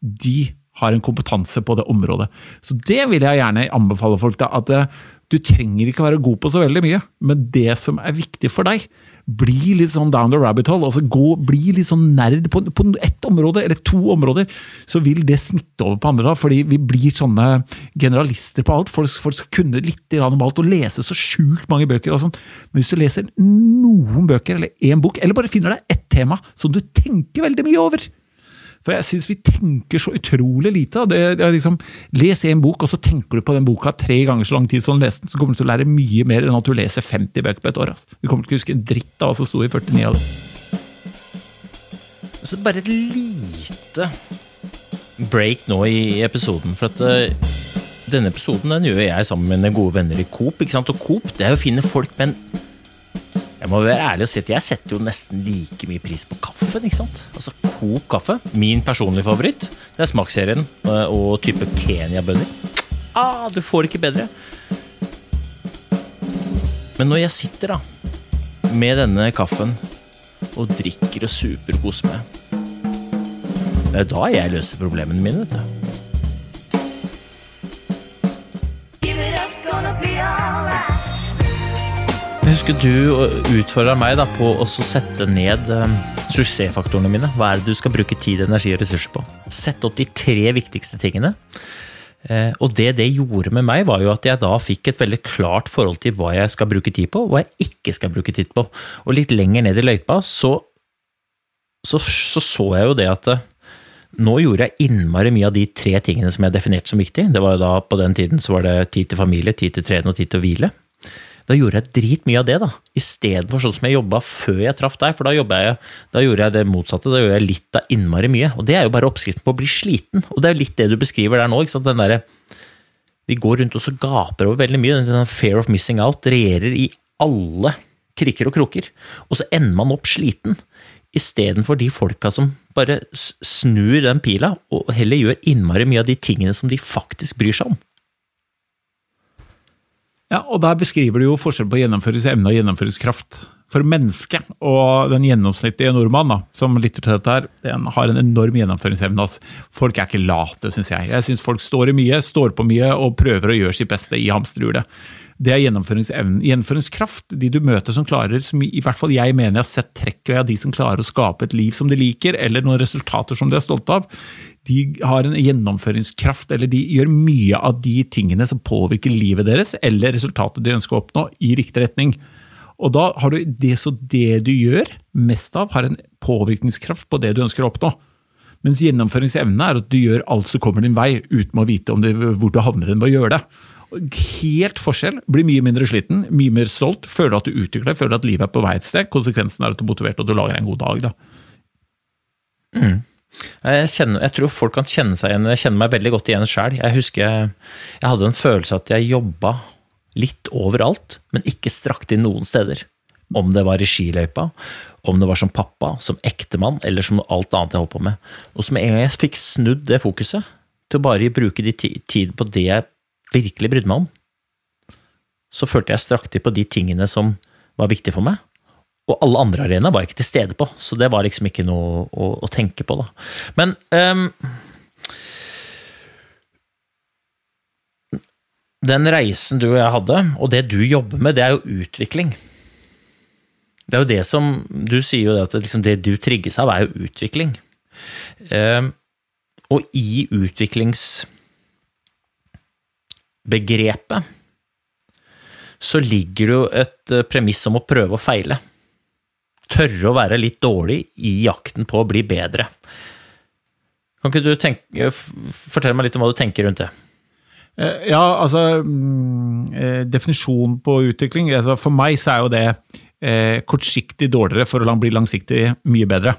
de har en kompetanse på det området. Så det vil jeg gjerne anbefale folk. da, at eh, Du trenger ikke være god på så veldig mye, men det som er viktig for deg, bli litt sånn down the rabbit hole. altså gå, Bli litt sånn nerd på, på ett område, eller to områder, så vil det smitte over på andre. da, fordi vi blir sånne generalister på alt. Folk, folk skal kunne litt om alt og lese så sjukt mange bøker. og sånn. Men hvis du leser noen bøker, eller én bok, eller bare finner deg ett tema som du tenker veldig mye over, for jeg syns vi tenker så utrolig lite. Det, det liksom, Les en bok, og så tenker du på den boka tre ganger så lang tid som du leste den, så kommer du til å lære mye mer enn at du leser 50 bøker på et år. Altså. Du kommer til å huske en dritt av hva som sto i 49 av dem. Så bare et lite break nå i episoden. For at eh, denne episoden den gjør jeg sammen med mine gode venner i Coop. Og Coop det er å finne folk med en jeg må være ærlig og si at jeg setter jo nesten like mye pris på kaffen. ikke sant? Altså Coop kaffe. Min personlige favoritt. Det er smaksserien eh, og type Kenya-bønner. Ah, du får ikke bedre. Men når jeg sitter da med denne kaffen og drikker og super og koser meg Det er da jeg løser problemene mine, vet du. Husker du utfordre meg da på å sette ned eh, suksessfaktorene mine. Hva er det du skal bruke tid, energi og ressurser på? Sette opp de tre viktigste tingene. Eh, og det det gjorde med meg, var jo at jeg da fikk et veldig klart forhold til hva jeg skal bruke tid på, og hva jeg ikke skal bruke tid på. Og litt lenger ned i løypa så så, så, så jeg jo det at eh, nå gjorde jeg innmari mye av de tre tingene som jeg definerte som viktig. Det var jo da På den tiden så var det tid til familie, tid til trening og tid til å hvile. Da gjorde jeg dritmye av det, da. Istedenfor sånn som jeg jobba før jeg traff deg. For da, jeg, da gjorde jeg det motsatte. Da gjorde jeg litt av innmari mye. Og det er jo bare oppskriften på å bli sliten. Og det er jo litt det du beskriver der nå. ikke sant? Den der, vi går rundt og så gaper over veldig mye. Den fear of missing out regjerer i alle krikker og kroker. Og så ender man opp sliten. Istedenfor de folka som bare snur den pila, og heller gjør innmari mye av de tingene som de faktisk bryr seg om. Ja, og Der beskriver du jo forskjell på gjennomføringsevne og gjennomføringskraft. For mennesket og den gjennomsnittlige nordmann som lytter til dette, her, den har en enorm gjennomføringsevne. Altså. Folk er ikke late, syns jeg. Jeg syns folk står i mye, står på mye og prøver å gjøre sitt beste i hamsterhjulet. Det er gjennomføringsevnen. Gjennomføringskraft, de du møter som klarer, som i hvert fall jeg mener jeg har sett trekk ved, av de som klarer å skape et liv som de liker, eller noen resultater som de er stolte av, de har en gjennomføringskraft, eller de gjør mye av de tingene som påvirker livet deres, eller resultatet de ønsker å oppnå, i riktig retning. Og da har du det så det du gjør mest av, har en påvirkningskraft på det du ønsker å oppnå. Mens gjennomføringsevne er at du gjør alt som kommer din vei, uten å vite det, hvor du havner enn ved å gjøre det. Helt forskjell. Blir mye mindre sliten, mye mer stolt. Føler at du utvikler deg, føler at livet er på vei et sted. Konsekvensen er at du er motivert og du lager en god dag. da. Mm. Jeg, kjenner, jeg, tror folk kan kjenne seg igjen. Jeg kjenner meg veldig godt igjen sjøl. Jeg husker jeg, jeg, hadde en følelse at jeg jobba litt overalt, men ikke strakt inn noen steder. Om det var i skiløypa, om det var som pappa, som ektemann, eller som alt annet jeg holdt på med. Og så med en gang jeg fikk snudd det fokuset til å bare bruke de tid på det jeg virkelig brydde meg om, så følte jeg strakt til på de tingene som var viktige for meg, og alle andre arenaer var jeg ikke til stede på, så det var liksom ikke noe å, å tenke på, da. Men um, Den reisen du og jeg hadde, og det du jobber med, det er jo utvikling. Det er jo det som Du sier jo det at liksom det du trigges av, er jo utvikling. Um, og i utviklingsbegrepet så ligger det jo et premiss om å prøve og feile tørre å være litt dårlig i jakten på å bli bedre. Kan ikke du tenke, fortelle meg litt om hva du tenker rundt det? Eh, ja, altså mm, eh, Definisjonen på utvikling altså For meg så er jo det eh, kortsiktig dårligere for å bli langsiktig mye bedre.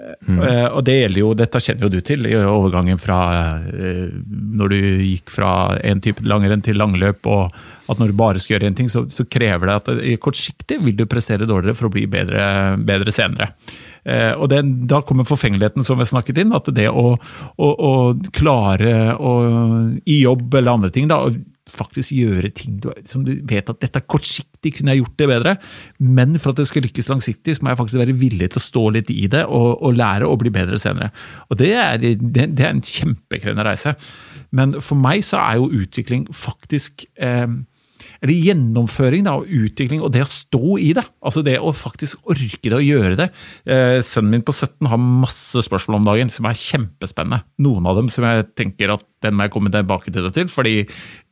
Mm. Og det gjelder jo, dette kjenner jo du til, i overgangen fra når du gikk fra en type langrenn til langløp, og at når du bare skal gjøre én ting, så, så, krever det at i kortsiktig vil du prestere dårligere for å bli bedre, bedre senere. Eh, og det, Da kommer forfengeligheten som vi har snakket inn, at det å, å, å klare å, i jobb eller andre ting da, faktisk gjøre ting du, som du vet at dette er kortsiktig, kunne jeg gjort det bedre, men for at det skal lykkes langsiktig, så må jeg faktisk være villig til å stå litt i det og, og lære å bli bedre senere. Og det er, det, det er en kjempekrevende reise. Men for meg så er jo utvikling faktisk eh, eller gjennomføring da, og utvikling og det å stå i det. Altså det å faktisk orke det og gjøre det. Eh, sønnen min på 17 har masse spørsmål om dagen som er kjempespennende. Noen av dem som jeg tenker at den må jeg komme tilbake til det til, fordi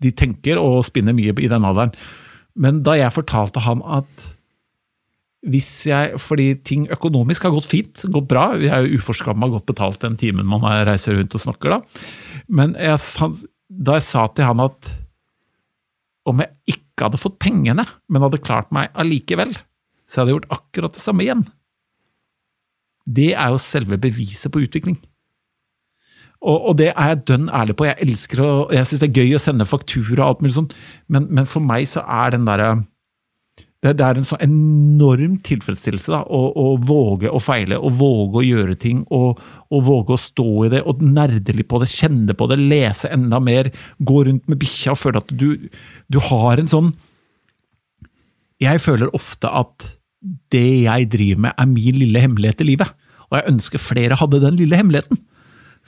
de tenker og spinner mye i den alderen. Men da jeg fortalte han at hvis jeg, fordi ting økonomisk har gått fint, gått bra, vi er jo uforskamma godt betalt den timen man reiser rundt og snakker da, men jeg, da jeg sa til han at om jeg ikke hadde fått pengene, men hadde klart meg allikevel, så hadde jeg gjort akkurat det samme igjen. Det er jo selve beviset på utvikling. Og, og det er jeg dønn ærlig på. Jeg elsker å, jeg syns det er gøy å sende faktura og alt mulig sånt, men, men for meg så er den derre det, det, er en sånn enorm tilfredsstillelse da, å, å, våge å feile, å våge å gjøre ting, og, å våge å stå i det og nerde litt på det, kjenne på det, lese enda mer, gå rundt med bikkja og føle at du, du har en sånn Jeg føler ofte at det jeg driver med, er min lille hemmelighet i livet, og jeg ønsker flere hadde den lille hemmeligheten.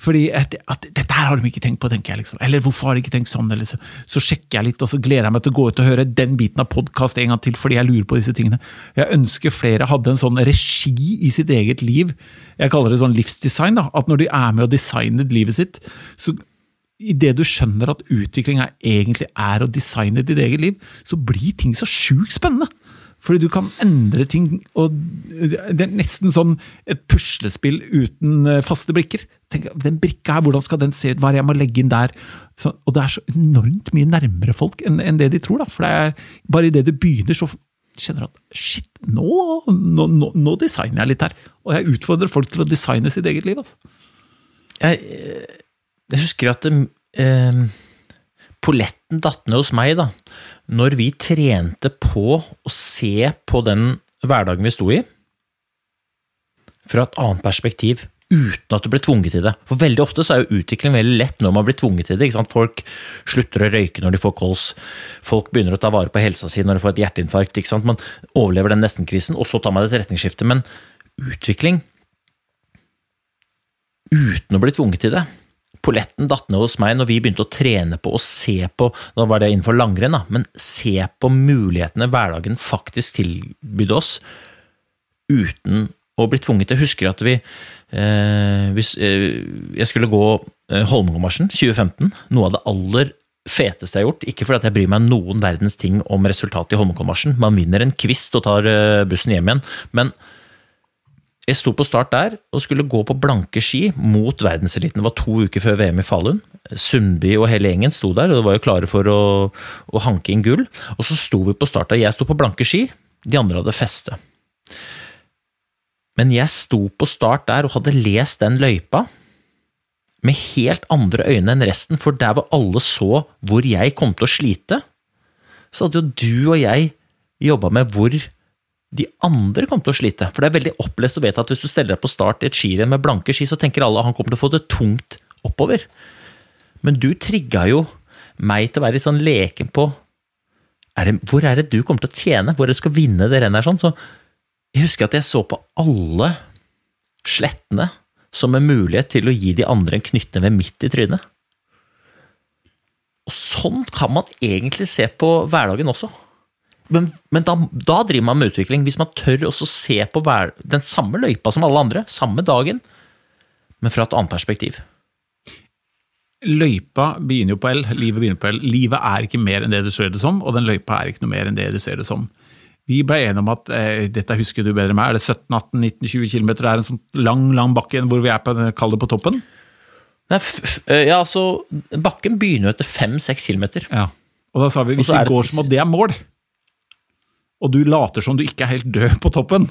Fordi at, at, dette her har de ikke tenkt på, tenker jeg. liksom. Eller hvorfor har de ikke tenkt sånn? Eller så, så, sjekker jeg litt, og så gleder jeg meg til å gå ut og høre den biten av podkast en gang til, fordi jeg lurer på disse tingene. Jeg ønsker flere hadde en sånn regi i sitt eget liv. Jeg kaller det sånn livsdesign. da, At når de er med og designer livet sitt, så idet du skjønner at utvikling er, egentlig er å designe ditt eget liv, så blir ting så sjukt spennende. Fordi du kan endre ting, og det er nesten sånn et puslespill uten eh, faste brikker. Tenk, Den brikka her, hvordan skal den se ut, hva er det jeg må legge inn der? Så, og det er så enormt mye nærmere folk enn, enn det de tror, da. For det er bare idet du begynner, så kjenner du at shit, nå, nå, nå, nå, designer jeg litt her. Og jeg utfordrer folk til å designe sitt eget liv, altså. Jeg, jeg husker at eh, polletten datt ned hos meg, da når vi trente på å se på den hverdagen vi sto i, fra et annet perspektiv, uten at du ble tvunget til det. For veldig ofte så er jo utvikling veldig lett når man blir tvunget til det. Folk slutter å røyke når de får kols, folk begynner å ta vare på helsa si når de får et hjerteinfarkt. Man overlever den nestenkrisen, og så tar man et retningsskifte. Men utvikling uten å bli tvunget til det, Polletten datt ned hos meg når vi begynte å trene på å se på Nå var det innenfor langrenn, da, men se på mulighetene hverdagen faktisk tilbød oss, uten å bli tvunget til. Jeg husker at vi eh, hvis, eh, Jeg skulle gå eh, Holmenkollmarsjen 2015. Noe av det aller feteste jeg har gjort. Ikke fordi jeg bryr meg noen verdens ting om resultatet i Holmenkollmarsjen. Man vinner en kvist og tar eh, bussen hjem igjen. men jeg sto på start der og skulle gå på blanke ski mot verdenseliten. Det var to uker før VM i Falun. Sundby og hele gjengen sto der og var jo klare for å, å hanke inn gull. Og så sto vi på start der. Jeg sto på blanke ski, de andre hadde feste. Men jeg sto på start der og hadde lest den løypa med helt andre øyne enn resten, for der hvor alle så hvor jeg kom til å slite, så hadde jo du og jeg jobba med hvor de andre kommer til å slite. For det er veldig opplest å vite at hvis du steller deg på start i et skirenn med blanke ski, så tenker alle at han kommer til å få det tungt oppover. Men du trigga jo meg til å være litt sånn leken på er det, Hvor er det du kommer til å tjene? Hvor er det du skal vinne det rennet sånn? Så jeg husker at jeg så på alle slettene som en mulighet til å gi de andre en knyttneve midt i trynet. Og sånn kan man egentlig se på hverdagen også men, men da, da, driver man med utvikling. Hvis man tør å se på hver, den samme løypa som alle andre, samme dagen, men fra et annet perspektiv. Løypa begynner jo på L, livet begynner på L. Livet er ikke mer enn det du ser det som, og den løypa er ikke noe mer enn det du ser det som. Vi ble enige om at eh, dette husker du bedre enn meg, er det 17-18-19-20 km? Det er en sånn lang, lang bakke hvor vi er på, kall det på toppen? Nei, eh, ja, altså, Bakken begynner jo etter 5-6 km. Ja. Og da sa vi hvis vi går som at det er mål, og du later som du ikke er helt død på toppen,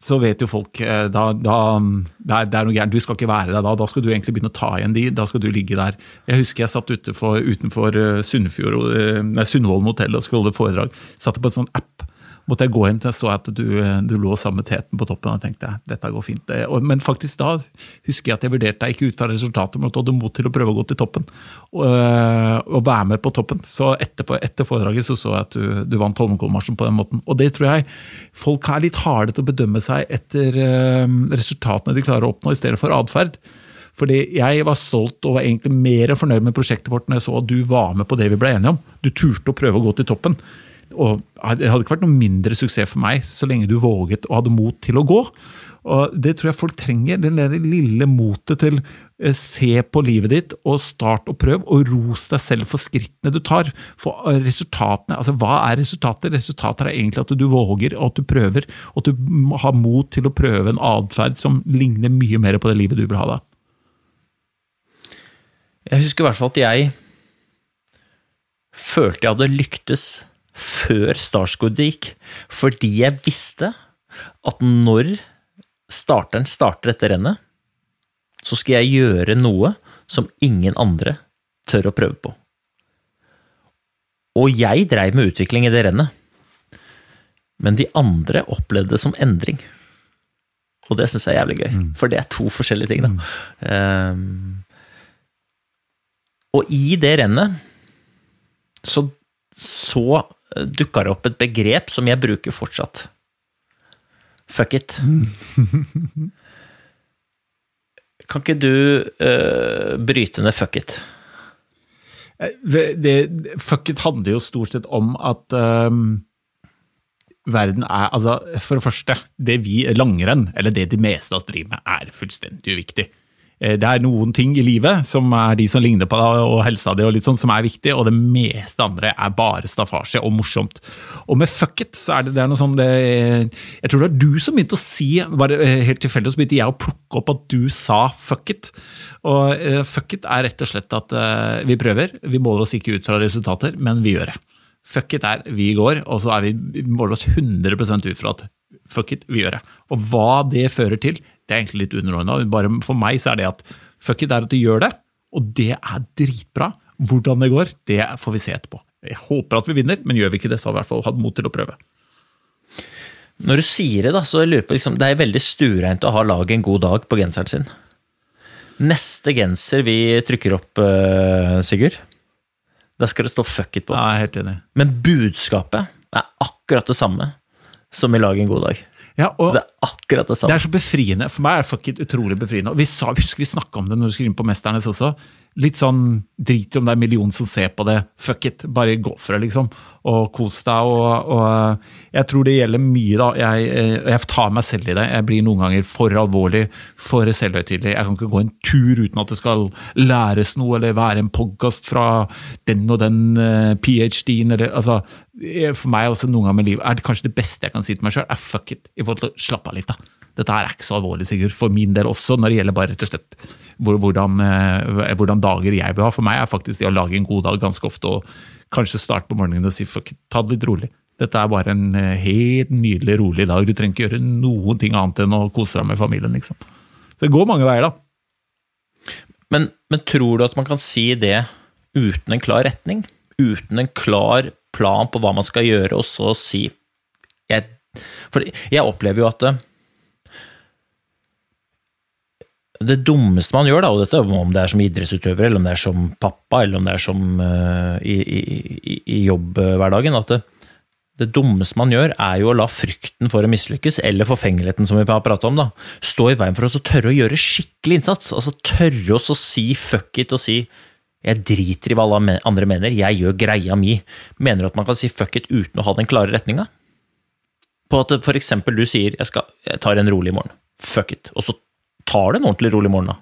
så vet jo folk eh, da, da det, er, det er noe gærent. Du skal ikke være der da. Da skal du egentlig begynne å ta igjen de. Da skal du ligge der. Jeg husker jeg satt utenfor, utenfor eh, Sunnfjord, eh, Sundvolden hotell og skulle holde foredrag. Satt på en sånn app. Måtte jeg gå inn til jeg så at du, du lå sammen med teten på toppen. og jeg tenkte dette går fint. Men faktisk da husker jeg at jeg vurderte deg ikke ut fra resultatet, men at du hadde mot til å prøve å gå til toppen. Og, øh, og være med på toppen. Så etterpå, etter foredraget så så jeg at du, du vant Holmenkollmarsjen på den måten. Og det tror jeg folk er litt harde til å bedømme seg etter øh, resultatene de klarer å oppnå, i stedet for atferd. Fordi jeg var stolt og var egentlig mer fornøyd med prosjektet vårt når jeg så at du var med på det vi ble enige om. Du turte å prøve å gå til toppen. Og Det hadde ikke vært noe mindre suksess for meg så lenge du våget og hadde mot til å gå. Og Det tror jeg folk trenger. Det lille motet til eh, se på livet ditt og start og prøv, og ros deg selv for skrittene du tar. For eh, resultatene, altså Hva er resultatet? Resultatet er egentlig at du våger, og at du prøver, og at du har mot til å prøve en atferd som ligner mye mer på det livet du vil ha da. Jeg husker i hvert fall at jeg følte jeg hadde lyktes før startskuddet gikk, fordi jeg visste at når starteren starter dette rennet, så skal jeg gjøre noe som ingen andre tør å prøve på. Og jeg dreiv med utvikling i det rennet, men de andre opplevde det som endring. Og det syns jeg er jævlig gøy, for det er to forskjellige ting, da. Um, og i det rennet så, så dukka det opp et begrep som jeg bruker fortsatt. Fuck it. Kan ikke du uh, bryte ned fuck it? det, det, fuck it handler jo stort sett om at um, verden er altså, For det første, det vi langrenn, eller det de meste av oss driver med, er fullstendig uviktig. Eh, Det er noen ting i livet som er de som ligner på deg, og helsa di, og litt sånn, som er viktig, og det meste andre er bare staffasje og morsomt. Og med fuck it, så er det, det er noe sånn det, Jeg tror det var du som begynte å si, bare eh, helt tilfeldig, så begynte jeg å plukke opp at du sa fuck it. Og eh, fuck it er rett og slett at uh, vi prøver, vi måler oss ikke ut fra resultater, men vi gjør det. Fuck it er vi går, og så er vi, vi måler oss 100 ut fra at fuck it, vi gjør det. Og hva det fører til, det er egentlig litt underordna. Bare for meg så er det at fuck it er at du gjør det, og det er dritbra. Hvordan det går, det får vi se etterpå. Jeg håper at vi vinner, men gjør vi ikke det, så har vi i hvert fall hatt mot til å prøve. Når du sier det, da, så lurer jeg på liksom, Det er veldig stuereint å ha laget en god dag på genseren sin. Neste genser vi trykker opp, eh, Sigurd, der skal det stå fuck it på. Ja, helt enig. Men budskapet er akkurat det samme som i Lag en god dag. Ja, Det er akkurat det samme. Det er så befriende. For meg er det utrolig befriende. Og vi sa, husker vi snakka om det når du skulle inn på Mesternes også. Litt sånn drit i om det er en million som ser på det. Fuck it, bare gå for det, liksom. Og kos deg. Og, og jeg tror det gjelder mye, da. Jeg, eh, jeg tar meg selv i det. Jeg blir noen ganger for alvorlig, for selvhøytidelig. Jeg kan ikke gå en tur uten at det skal læres noe, eller være en podkast fra den og den eh, ph.d.-en, eller altså eh, For meg også noen ganger med livet er det kanskje det beste jeg kan si til meg sjøl, er fuck it. I forhold til å slappe av litt, da. Dette her er ikke så alvorlig, Sigurd. For min del også, når det gjelder bare rett og slett hvordan, eh, hvordan dager jeg bør ha. For meg er faktisk det å lage en god dag ganske ofte og kanskje starte på morgenen og si fuck ta det litt rolig. Dette er bare en eh, helt nydelig, rolig dag. Du trenger ikke gjøre noen ting annet enn å kose deg med familien, liksom. Så det går mange veier, da. Men, men tror du at man kan si det uten en klar retning? Uten en klar plan på hva man skal gjøre, og så si jeg, For jeg opplever jo at det, dummeste man gjør, da, og dette om det er som idrettsutøver, eller om det er som pappa, eller om det er som uh, i, i, i jobbhverdagen, at det, det dummeste man gjør, er jo å la frykten for å mislykkes, eller forfengeligheten som vi har pratet om, da, stå i veien for oss og tørre å gjøre skikkelig innsats. Altså tørre oss å si fuck it og si jeg driter i hva alle andre mener, jeg gjør greia mi. Mener at man kan si fuck it uten å ha den klare retninga? På at eksempel du sier jeg, skal, jeg tar en rolig morgen. Fuck it. Og så tar det en ordentlig rolig morgen, da.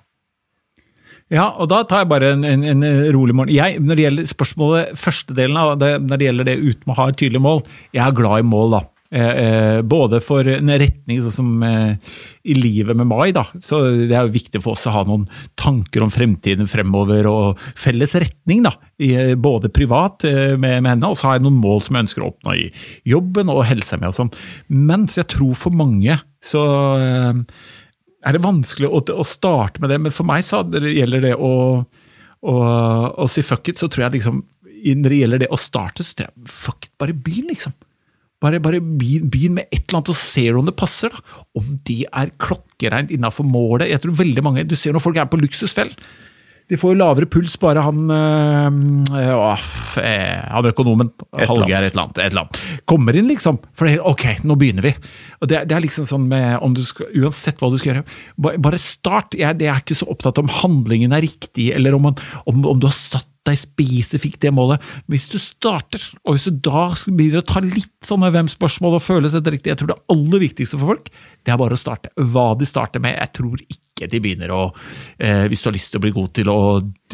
Ja, og da tar jeg bare en, en, en rolig morgen. Jeg, når det gjelder spørsmålet, første delen av det, når det gjelder det uten å ha et tydelig mål, jeg er glad i mål, da. Eh, eh, både for en retning, sånn som eh, i livet med Mai, da. Så det er jo viktig for oss å ha noen tanker om fremtiden fremover, og felles retning, da. I, eh, både privat eh, med, med henne, og så har jeg noen mål som jeg ønsker å oppnå i jobben og helsa mi og sånn. Men så jeg tror for mange så eh, er det vanskelig å, å starte med det, men for meg så det gjelder det å, å, å si fuck it, så tror jeg liksom Når det gjelder det å starte, så tror jeg fuck it, bare begynn, liksom. Bare, bare begynn, med et eller annet, og du om det passer. da. Om det er klokkereint innafor målet. Jeg tror veldig mange, Du ser når folk er på luksusfell. De får jo lavere puls, bare han øh, øh, Han økonomen, Hallgeir et eller annet, et eller annet, kommer inn, liksom. For det, ok, nå begynner vi. Og det, det er liksom sånn med om du skal, Uansett hva du skal gjøre, bare, bare start. Jeg, jeg, er ikke så opptatt om handlingen er riktig, eller om, man, om, om du har satt deg spesifikt det målet. Men hvis du starter, og hvis du da begynner å ta litt sånne hvem-spørsmål og føle seg riktig Jeg tror det aller viktigste for folk, det er bare å starte. Hva de starter med, jeg tror ikke de begynner å eh, Hvis du har lyst til å bli god til å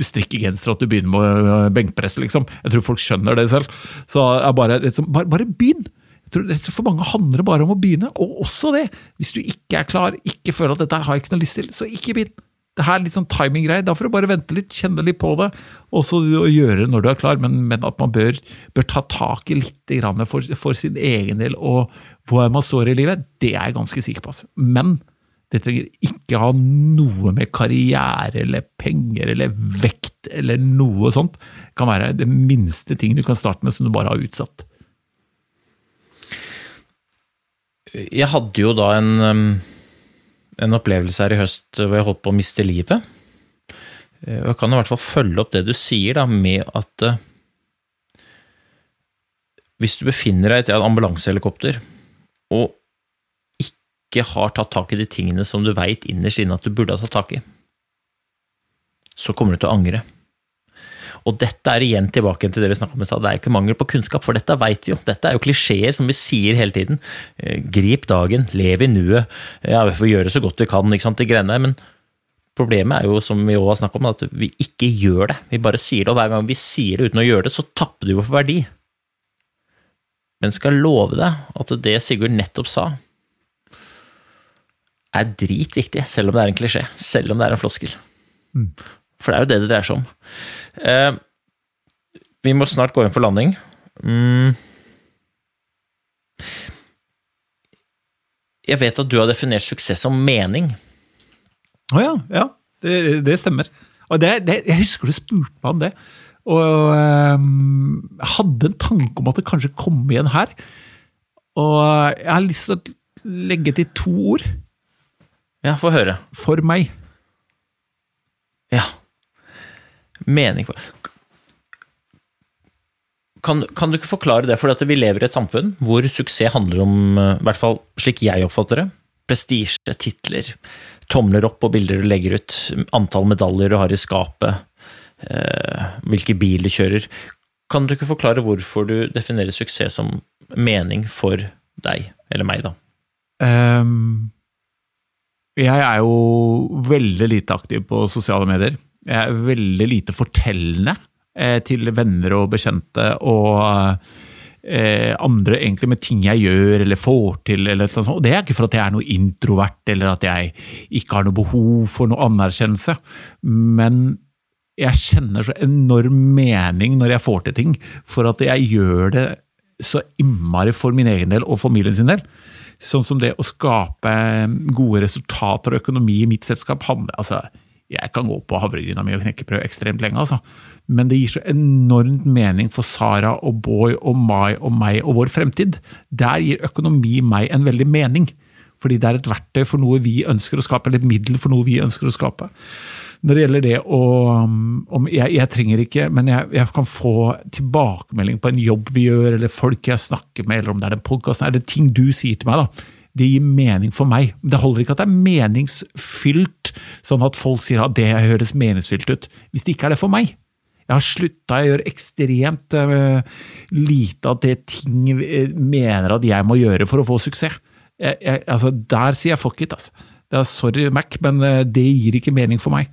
strikke genser, at du begynner med å benkpresse, liksom. Jeg tror folk skjønner det selv. Så bare, liksom, bare, bare begynn! For mange handler det bare om å begynne, og også det. Hvis du ikke er klar, ikke føler at dette har jeg ikke noe lyst til, så ikke begynn. Det her er litt sånn timing-greie. Da får du bare vente litt, kjenne litt på det, og så gjøre det når du er klar. Men, men at man bør, bør, ta tak i litt for, for, sin egen del og hvor man står i livet, det er jeg ganske sikker på. Altså. Men det trenger ikke ha noe med karriere eller penger eller vekt eller noe sånt. Det kan være det minste ting du kan starte med som du bare har utsatt. Jeg hadde jo da en um, en opplevelse her i høst hvor jeg holdt på å miste livet. Eh, og jeg kan i hvert fall følge opp det du sier, da, med at uh, hvis du befinner deg i et ambulansehelikopter og ikke har tatt tak i de tingene som du veit innerst inne at du burde ha tatt tak i, så kommer du til å angre. Og dette er igjen tilbake til det vi snakka om i stad, det er jo ikke mangel på kunnskap, for dette veit vi jo. Dette er jo klisjeer som vi sier hele tiden. Eh, grip dagen, lev i nuet, ja, vi får gjøre så godt vi kan, ikke sant, de greiene der. Men problemet er jo, som vi òg har snakka om, at vi ikke gjør det. Vi bare sier det, og hver gang vi sier det uten å gjøre det, så tapper du jo for verdi. Men skal love deg at det Sigurd nettopp sa, er dritviktig, selv om det er en klisjé, selv om det er en floskel. Mm. For det er jo det det dreier seg om. Eh, vi må snart gå inn for landing. Mm. Jeg vet at du har definert suksess som mening. Å oh ja, ja. Det, det stemmer. Og det, det, jeg husker du spurte meg om det. Og um, jeg hadde en tanke om at det kanskje kom igjen her. Og jeg har lyst til å legge til to ord. Ja, få høre. For meg. Ja mening for kan, kan, du ikke forklare det? For at vi lever i et samfunn hvor suksess handler om, eh, i hvert fall slik jeg oppfatter det, prestisje, titler, tomler opp og bilder du legger ut, antall medaljer du har i skapet, eh, hvilke bil du kjører. Kan du ikke forklare hvorfor du definerer suksess som mening for deg, eller meg, da? Um, jeg er jo veldig lite aktiv på sosiale medier. Jeg er veldig lite fortellende eh, til venner og bekjente og eh, andre egentlig med ting jeg gjør eller får til. eller. Og Det er ikke for at jeg er noe introvert eller at jeg ikke har noe behov for noe anerkjennelse, men jeg kjenner så enorm mening når jeg får til ting, for at jeg gjør det så innmari for min egen del og familien sin del. Sånn som det å skape gode resultater og økonomi i mitt selskap handler altså, jeg kan gå på havregryna mi og knekkebrød ekstremt lenge, altså. Men det gir så enormt mening for Sara og Boy og Mai og meg og vår fremtid. Der gir økonomi meg en veldig mening. Fordi det er et verktøy for noe vi ønsker å skape, eller et middel for noe vi ønsker å skape. Når det gjelder det å om jeg, jeg, trenger ikke, men jeg, jeg, kan få tilbakemelding på en jobb vi gjør, eller folk jeg snakker med, eller om det er den podkasten, eller ting du sier til meg, da det gir mening for meg. Det holder ikke at det er meningsfylt, sånn at folk sier at det høres meningsfylt ut, hvis det ikke er det for meg. Jeg har slutta, jeg gjør ekstremt uh, lite av det ting eh, mener at jeg må gjøre for å få suksess. Jeg, jeg, altså, der sier jeg fuck it, altså. Det er sorry, Mac, men uh, det gir ikke mening for meg.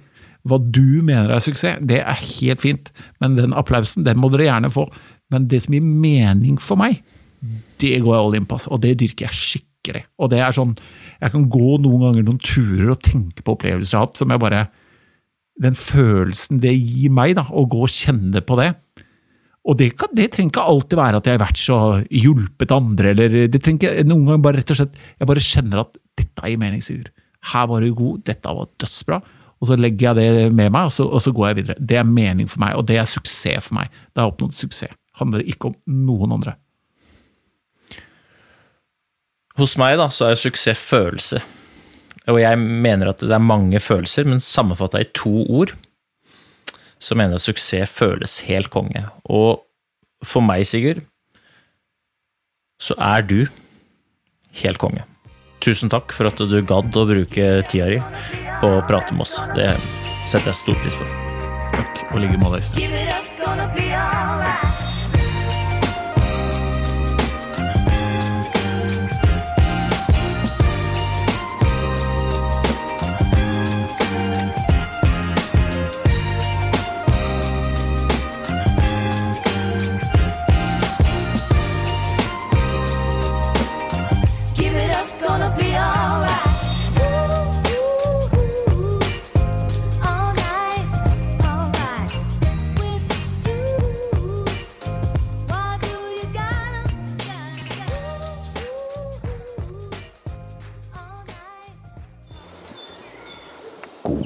Hva du mener er suksess, det er helt fint, men den applausen den må dere gjerne få. Men det som gir mening for meg, det går jeg all in på, altså. og det dyrker jeg skikkelig skikkelig. Og det er sånn Jeg kan gå noen ganger noen turer og tenke på opplevelser jeg har hatt, som jeg bare Den følelsen det gir meg, da, å gå og kjenne på det. Og det, kan, det, trenger ikke alltid være at jeg har vært så hjulpet andre, eller det trenger ikke noen ganger bare rett og slett Jeg bare kjenner at dette gir mening, Sigurd. Her var du god, dette var dødsbra. Og så legger jeg det med meg, og så, og så, går jeg videre. Det er mening for meg, og det er suksess for meg. Det har oppnådd suksess. Handler ikke om noen andre. Hos meg da, så er suksess følelse. Og jeg mener at det er mange følelser, men sammenfatta i to ord, så mener jeg at suksess føles helt konge. Og for meg, Sigurd, så er du helt konge. Tusen takk for at du gadd å bruke tida di på å prate med oss. Det setter jeg stor pris på. Takk. Og like måte, Øystein.